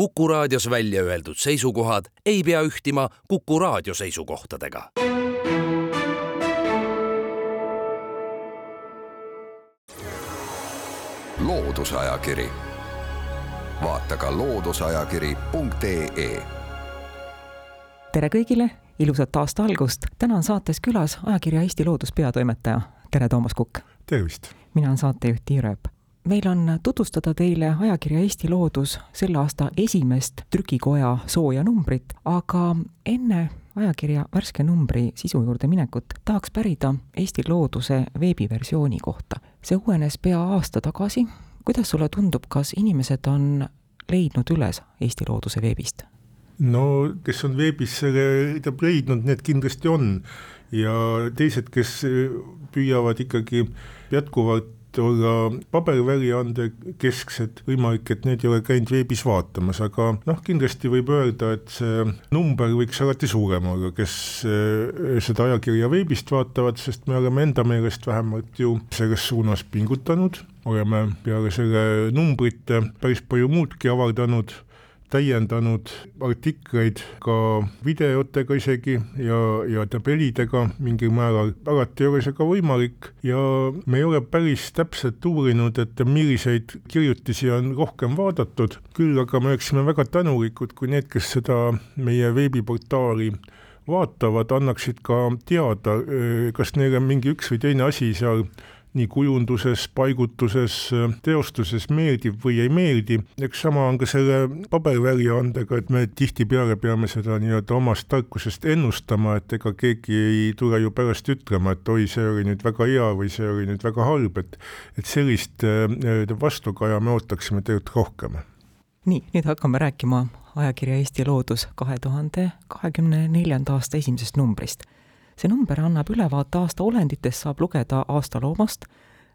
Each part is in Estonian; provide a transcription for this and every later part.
Kuku raadios välja öeldud seisukohad ei pea ühtima Kuku raadio seisukohtadega. loodusajakiri, vaata ka looduseajakiri.ee. tere kõigile, ilusat aasta algust. täna on saates külas ajakirja Eesti Loodus peatoimetaja. tere, Toomas Kukk. tervist. mina olen saatejuht Tiia Rööp meil on tutvustada teile ajakirja Eesti Loodus selle aasta esimest trükikoja sooja numbrit, aga enne ajakirja värske numbri sisu juurde minekut tahaks pärida Eesti Looduse veebiversiooni kohta. see uuenes pea aasta tagasi. kuidas sulle tundub, kas inimesed on leidnud üles Eesti Looduse veebist? no kes on veebis selle leidnud, need kindlasti on ja teised, kes püüavad ikkagi jätkuvalt olla paberväljaande kesksed, võimalik, et need ei ole käinud veebis vaatamas, aga noh, kindlasti võib öelda, et see number võiks alati suurem olla, kes eh, seda ajakirja veebist vaatavad, sest me oleme enda meelest vähemalt ju selles suunas pingutanud, oleme peale selle numbrite päris palju muudki avaldanud täiendanud artikleid ka videotega isegi ja, ja tabelidega mingil määral, alati ei ole see ka võimalik ja me ei ole päris täpselt uurinud, et milliseid kirjutisi on rohkem vaadatud, küll aga me oleksime väga tänulikud, kui need, kes seda meie veebiportaali vaatavad, annaksid ka teada, kas neile mingi üks või teine asi seal nii kujunduses, paigutuses, teostuses meeldib või ei meeldi, eks sama on ka selle paberväljaandega, et me tihtipeale peame seda nii-öelda omast tarkusest ennustama, et ega keegi ei tule ju pärast ütlema, et oi, see oli nüüd väga hea või see oli nüüd väga halb, et et sellist nii-öelda vastukaja me ootaksime tegelikult rohkem. nii, nüüd hakkame rääkima ajakirja Eesti Loodus kahe tuhande kahekümne neljanda aasta esimesest numbrist see number annab ülevaate aasta olenditest, saab lugeda aasta loomast,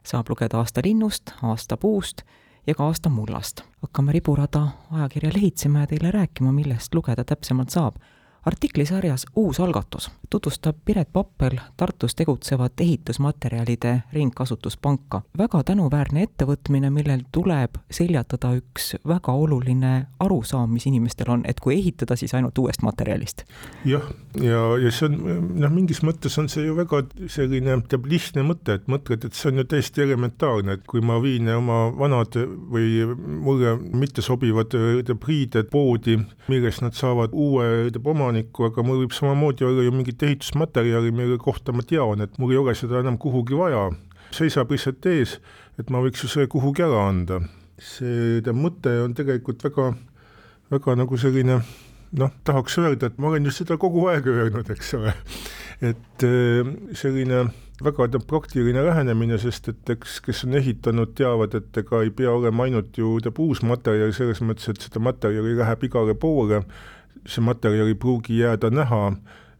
saab lugeda aasta linnust, aasta puust ja ka aasta mullast. hakkame riburada ajakirja lehitsema ja teile rääkima, millest lugeda täpsemalt saab artiklisarjas Uus algatus tutvustab Piret Pappel Tartus tegutsevat ehitusmaterjalide ringkasutuspanka. väga tänuväärne ettevõtmine, millel tuleb seljatada üks väga oluline arusaam, mis inimestel on, et kui ehitada, siis ainult uuest materjalist. jah, ja, ja see on noh, mingis mõttes on see ju väga selline teab lihtne mõte, et mõtled, et see on ju täiesti elementaarne, et kui ma viin oma vanad või mulle mittesobivad riided poodi, millest nad saavad uue omaniku, omanikku, aga mul võib samamoodi olla ju mingit ehitusmaterjali, mille kohta ma tean, et mul ei ole seda enam kuhugi vaja. seisab lihtsalt ees, et ma võiks ju selle kuhugi ära anda. see mõte on tegelikult väga, väga nagu selline noh, tahaks öelda, et ma olen just seda kogu aeg öelnud, eks ole, et äh, selline väga praktiline lähenemine, sest et eks, kes on ehitanud, teavad, et ega ei pea olema ainult ju uus materjal selles mõttes, et seda materjali läheb igale poole see materjal ei pruugi jääda näha,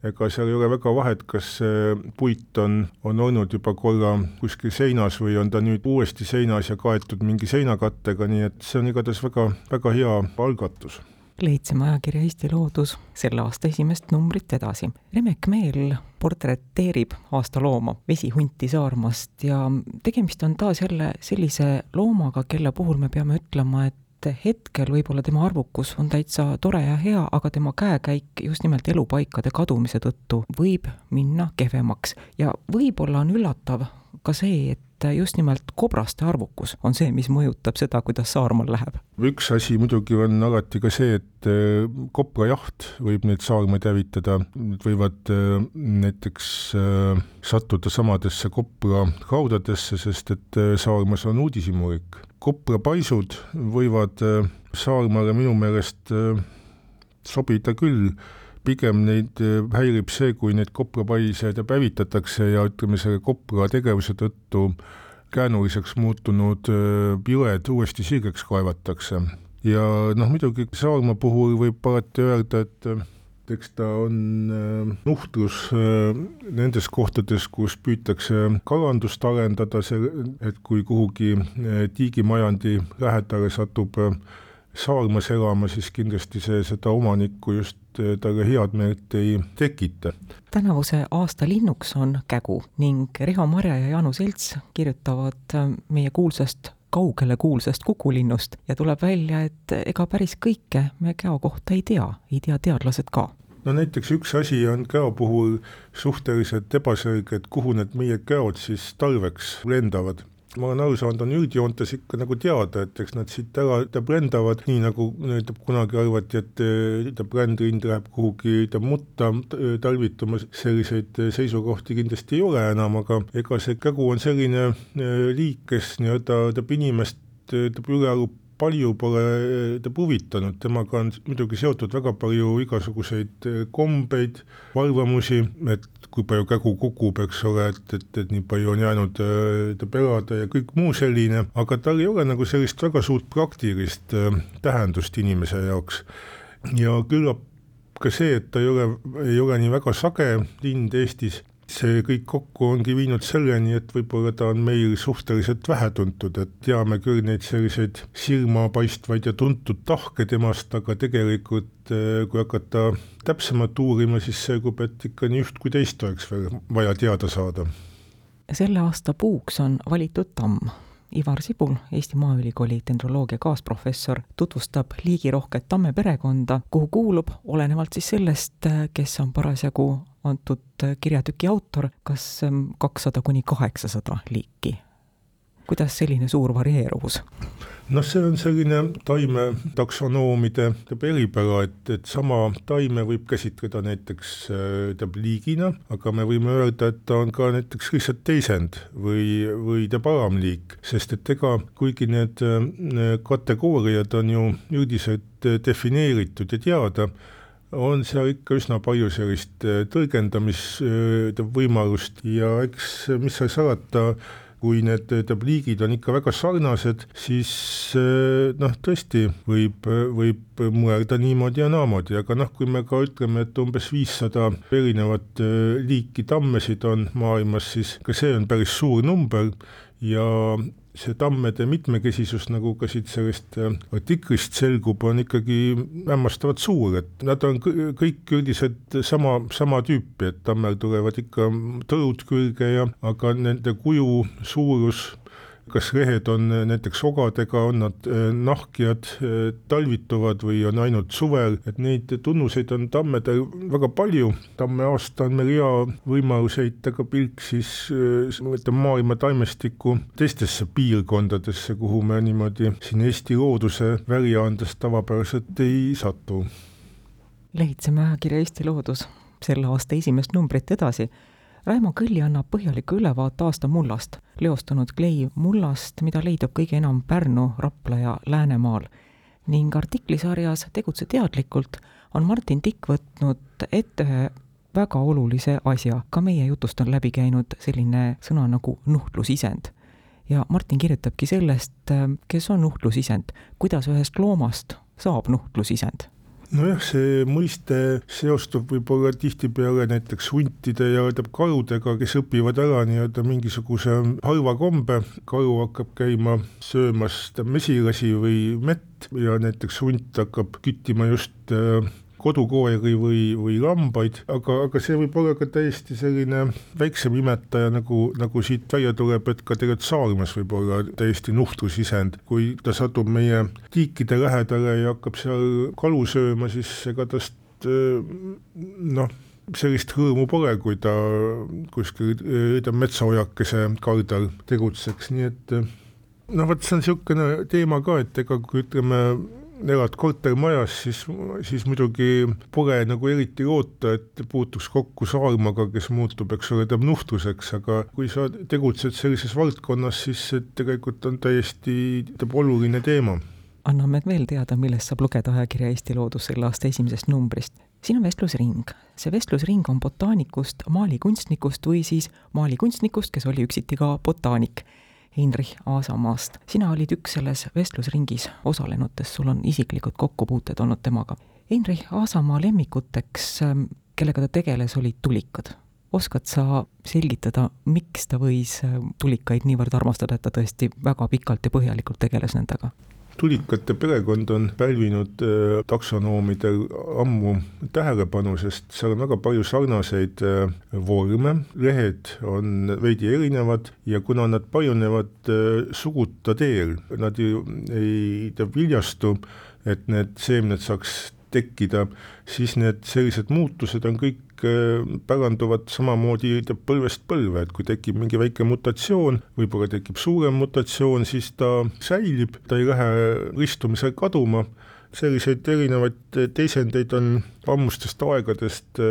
ega seal ei ole väga vahet, kas see puit on, on olnud juba korra kuskil seinas või on ta nüüd uuesti seinas ja kaetud mingi seinakattega, nii et see on igatahes väga, väga hea algatus lehitseme ajakirja Eesti Loodus selle aasta esimest numbrit edasi. Remek Meel portreteerib aasta looma, vesihunti Saarmast ja tegemist on taas jälle sellise loomaga, kelle puhul me peame ütlema, et et hetkel võib-olla tema arvukus on täitsa tore ja hea, aga tema käekäik just nimelt elupaikade kadumise tõttu võib minna kehvemaks. Ja võib-olla on üllatav ka see, et just nimelt kobraste arvukus on see, mis mõjutab seda, kuidas Saarmaal läheb. üks asi muidugi on alati ka see, et äh, koprajaht võib neid saarmaid hävitada, nad võivad äh, näiteks äh, sattuda samadesse kopra raudadesse, sest et Saarmas on uudishimurik koprapaisud võivad äh, Saarmaale minu meelest äh, sobida küll, pigem neid äh, häirib see, kui neid koprapaise hävitatakse ja ütleme, selle kopra tegevuse tõttu käänuliseks muutunud jõed uuesti sirgeks kaevatakse. ja noh, muidugi Saarma puhul võib alati öelda, et eks ta on äh, nuhtlus äh, nendes kohtades, kus püütakse kalandust arendada, see, et kui kuhugi äh, tiigimajandi lähedale satub saarmas elama, siis kindlasti see seda omanikku just talle head meelt ei tekita. tänavuse aasta linnuks on kägu ning Riho Marja ja Jaanu Selts kirjutavad meie kuulsast kaugele kuulsast kukulinnust ja tuleb välja, et ega päris kõike me käo kohta ei tea, ei tea teadlased ka. No näiteks üks asi on käo puhul suhteliselt ebaselge, et kuhu need meie käod siis talveks lendavad ma olen aru saanud, on üldjoontes ikka nagu teada, et eks nad siit ära tähendab lendavad, nii nagu ütleb kunagi arvati, et tähendab rändrind läheb kuhugi mutta talvituma, selliseid seisukohti kindlasti ei ole enam, aga ega see kägu on selline liik, kes nii-öelda inimest ülearu palju pole ta huvitanud, temaga on muidugi seotud väga palju igasuguseid kombeid, arvamusi, et kui palju kägu kukub, eks ole, et, et, et nii palju on jäänud äh, elada ja kõik muu selline, aga tal ei ole nagu sellist väga suurt praktilist äh, tähendust inimese jaoks. ja küllap ka see, et ta ei ole, ei ole nii väga sage lind Eestis see kõik kokku ongi viinud selleni, et võib-olla ta on meil suhteliselt vähe tuntud, et teame küll neid selliseid silmapaistvaid ja tuntud tahke temast, aga tegelikult eh, kui hakata täpsemalt uurima, siis selgub, et ikka nii üht kui teist oleks veel vaja teada saada. selle aasta puuks on valitud tamm Ivar Sibul, Eesti Maaülikooli dendroloogia kaasprofessor, tutvustab liigirohket tamme perekonda, kuhu kuulub, olenevalt siis sellest, kes on parasjagu antud kirjatüki autor, kas kakssada kuni kaheksasada liiki. Kuidas selline suur varieeruvus? noh, see on selline taime taksonoomide eripära, et, et sama taime võib käsitleda näiteks tähendab liigina, aga me võime öelda, et ta on ka näiteks lihtsalt teisend või, või ta paramliik, sest et ega kuigi need kategooriad on ju üldiselt defineeritud ja teada, on seal ikka üsna palju sellist tõlgendamisvõimalust ja eks mis seal salata, kui need tabliigid on ikka väga sarnased, siis eh, noh, tõesti võib, võib mõelda niimoodi ja naamoodi, aga noh, kui me ka ütleme, et umbes viissada erinevat eh, liiki tammesid on maailmas, siis ka see on päris suur number. Ja see tammede mitmekesisus, nagu ka siit sellest äh, artiklist selgub, on ikkagi hämmastavalt suur, et nad on kõik üldiselt sama, sama tüüpi, et tammel tulevad ikka tõud külge ja aga nende kuju suurus kas rehed on näiteks ogadega, on nad äh, nahkjad, äh, talvituvad või on ainult suvel, et neid tunnuseid on tammedel väga palju, tamme aasta on meil hea võimalus heita ka pilk siis ütleme äh, maailma taimestiku teistesse piirkondadesse, kuhu me niimoodi siin Eesti looduse väljaandes tavapäraselt ei satu. lehitseme ajakirja Eesti Loodus selle aasta esimest numbrit edasi Raimo Kõlli annab põhjaliku ülevaate aasta mullast, leostunud klei mullast, mida leidub kõige enam Pärnu, Rapla ja Läänemaal. ning artiklisarjas Tegutse teadlikult on Martin Tikk võtnud ette ühe väga olulise asja, ka meie jutust on läbi käinud selline sõna nagu nuhtlusisend. ja Martin kirjutabki sellest, kes on nuhtlusisend, kuidas ühest loomast saab nuhtlusisend nojah, see mõiste seostub võib-olla tihtipeale näiteks huntide ja karudega, kes õpivad ära nii-öelda mingisuguse halva kombe, karu hakkab käima söömas mesilasi või mett ja näiteks hunt hakkab küttima just äh, kodukoeri või, või lambaid, aga, aga see võib olla ka täiesti selline väiksem imetaja, nagu, nagu siit välja tuleb, et ka tegelikult saarmes võib olla täiesti nuhtlusisend, kui ta satub meie tiikide lähedale ja hakkab seal kalu sööma, siis ega tast noh, sellist rõõmu pole, kui ta kuskil ütleme metsaojakese kaldal tegutseks, nii et noh, vot see on niisugune teema ka, et ega kui ütleme, elad kortermajas, siis, siis muidugi pole nagu eriti loota, et puutuks kokku saarmaga, kes muutub, eks ole, tähendab nuhtluseks, aga kui sa tegutsed sellises valdkonnas, siis see tegelikult on täiesti oluline teema. anname veel teada, millest saab lugeda ajakirja Eesti Loodus selle aasta esimesest numbrist. siin on vestlusring. see vestlusring on botaanikust, maalikunstnikust või siis maalikunstnikust, kes oli üksiti ka botaanik Heinrich Aasamaast. sina olid üks selles vestlusringis osalenutest, sul on isiklikud kokkupuuted olnud temaga. Heinrich Aasamaa lemmikuteks, ähm, kellega ta tegeles, olid tulikad. oskad sa selgitada, miks ta võis ähm, tulikaid niivõrd armastada, et ta tõesti väga pikalt ja põhjalikult tegeles nendega? Tulikate perekond on pälvinud äh, taksonoomidel ammu tähelepanu, sest seal on väga palju sarnaseid äh, vorme, lehed on veidi erinevad ja kuna nad paljunevad äh, suguta teel, nad ju ei viljastu, et need seemned saaks tekkida, siis need sellised muutused on kõik päranduvad samamoodi põlvest põlve, et kui tekib mingi väike mutatsioon, võib-olla tekib suurem mutatsioon, siis ta säilib, ta ei lähe ristumisel kaduma, selliseid erinevaid teisendeid on ammustest aegadest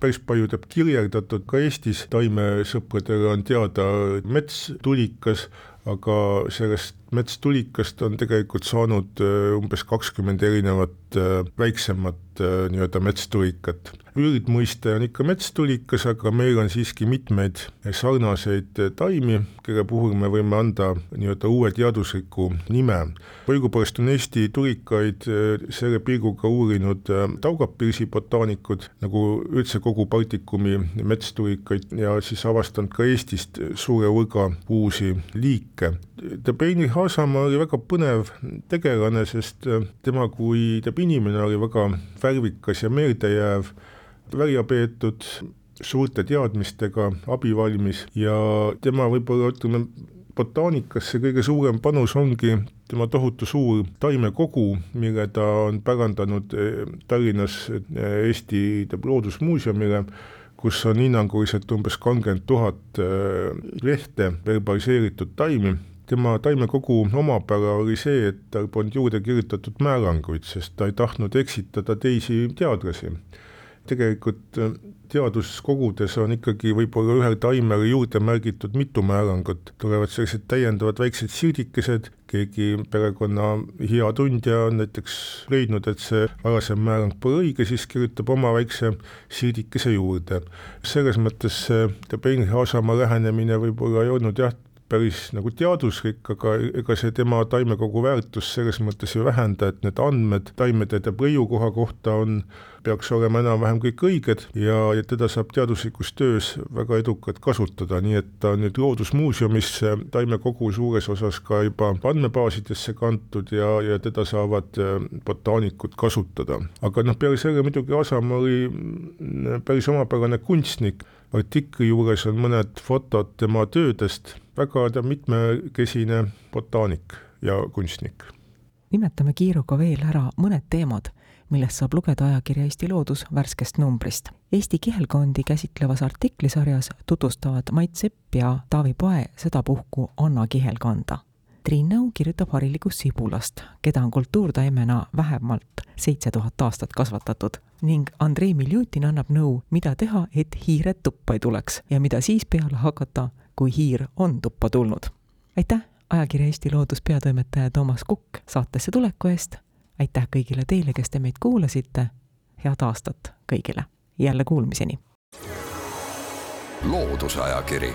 päris palju teab kirjeldatud, ka Eestis taimesõpradele on teada metstulikas, aga sellest metstulikast on tegelikult saanud umbes kakskümmend erinevat väiksemat nii-öelda metstulikat üldmõiste on ikka metstulikas, aga meil on siiski mitmeid sarnaseid taimi, kelle puhul me võime anda nii-öelda uue teadusliku nime. õigupoolest on Eesti tulikaid selle pilguga uurinud Taugapilsi botaanikud, nagu üldse kogu Baltikumi metstulikaid ja siis avastanud ka Eestist suure hulga uusi liike. Debeini Haasamaa oli väga põnev tegelane, sest eh, tema kui inimene oli väga värvikas ja meeldejääv välja peetud, suurte teadmistega, abivalmis ja tema võib-olla ütleme, botaanikas see kõige suurem panus ongi tema tohutu suur taimekogu, mille ta on pärandanud eh, Tallinnas eh, Eesti Loodusmuuseumile, kus on hinnanguliselt umbes kolmkümmend tuhat eh, lehte verbaliseeritud taimi tema taimekogu omapära oli see, et tal polnud juurde kirjutatud määranguid, sest ta ei tahtnud eksitada teisi teadlasi tegelikult äh, teaduskogudes on ikkagi võib-olla ühel taimel juurde märgitud mitu määrangut, tulevad sellised täiendavad väiksed sildikesed, keegi perekonna hea tundja on näiteks leidnud, et see varasem määrang pole õige, siis kirjutab oma väikse sildikese juurde. selles mõttes see Beinhausamaa lähenemine võib-olla ei olnud jah, päris nagu teaduslik, aga ega see tema taimekogu väärtus selles mõttes ei vähenda, et need andmed taimede rõiukoha kohta on, peaks olema enam-vähem kõik õiged ja, ja teda saab teaduslikus töös väga edukalt kasutada, nii et ta on nüüd Loodusmuuseumisse taimekogu suures osas ka juba andmebaasidesse kantud ja, ja teda saavad äh, botaanikud kasutada. aga noh, peale selle muidugi Asamaa oli mm, päris omapärane kunstnik, artikli juures on mõned fotod tema töödest väga ta mitmekesine botaanik ja kunstnik. nimetame kiiruga veel ära mõned teemad, millest saab lugeda ajakirja Eesti Loodus värskest numbrist. Eesti kihelkondi käsitlevas artiklisarjas tutvustavad Mait Sepp ja Taavi Pae sedapuhku Anna kihelkonda. Triin Nõu kirjutab harilikust sibulast, keda on kultuurtaimena vähemalt seitse tuhat aastat kasvatatud. Ning Andrei Miljutin annab nõu, mida teha, et hiired tuppa ei tuleks ja mida siis peale hakata, kui hiir on tuppa tulnud. aitäh, ajakirja Eesti Loodus peatoimetaja Toomas Kukk saatesse tuleku eest, aitäh kõigile teile, kes te meid kuulasite, head aastat kõigile, jälle kuulmiseni! loodusajakiri,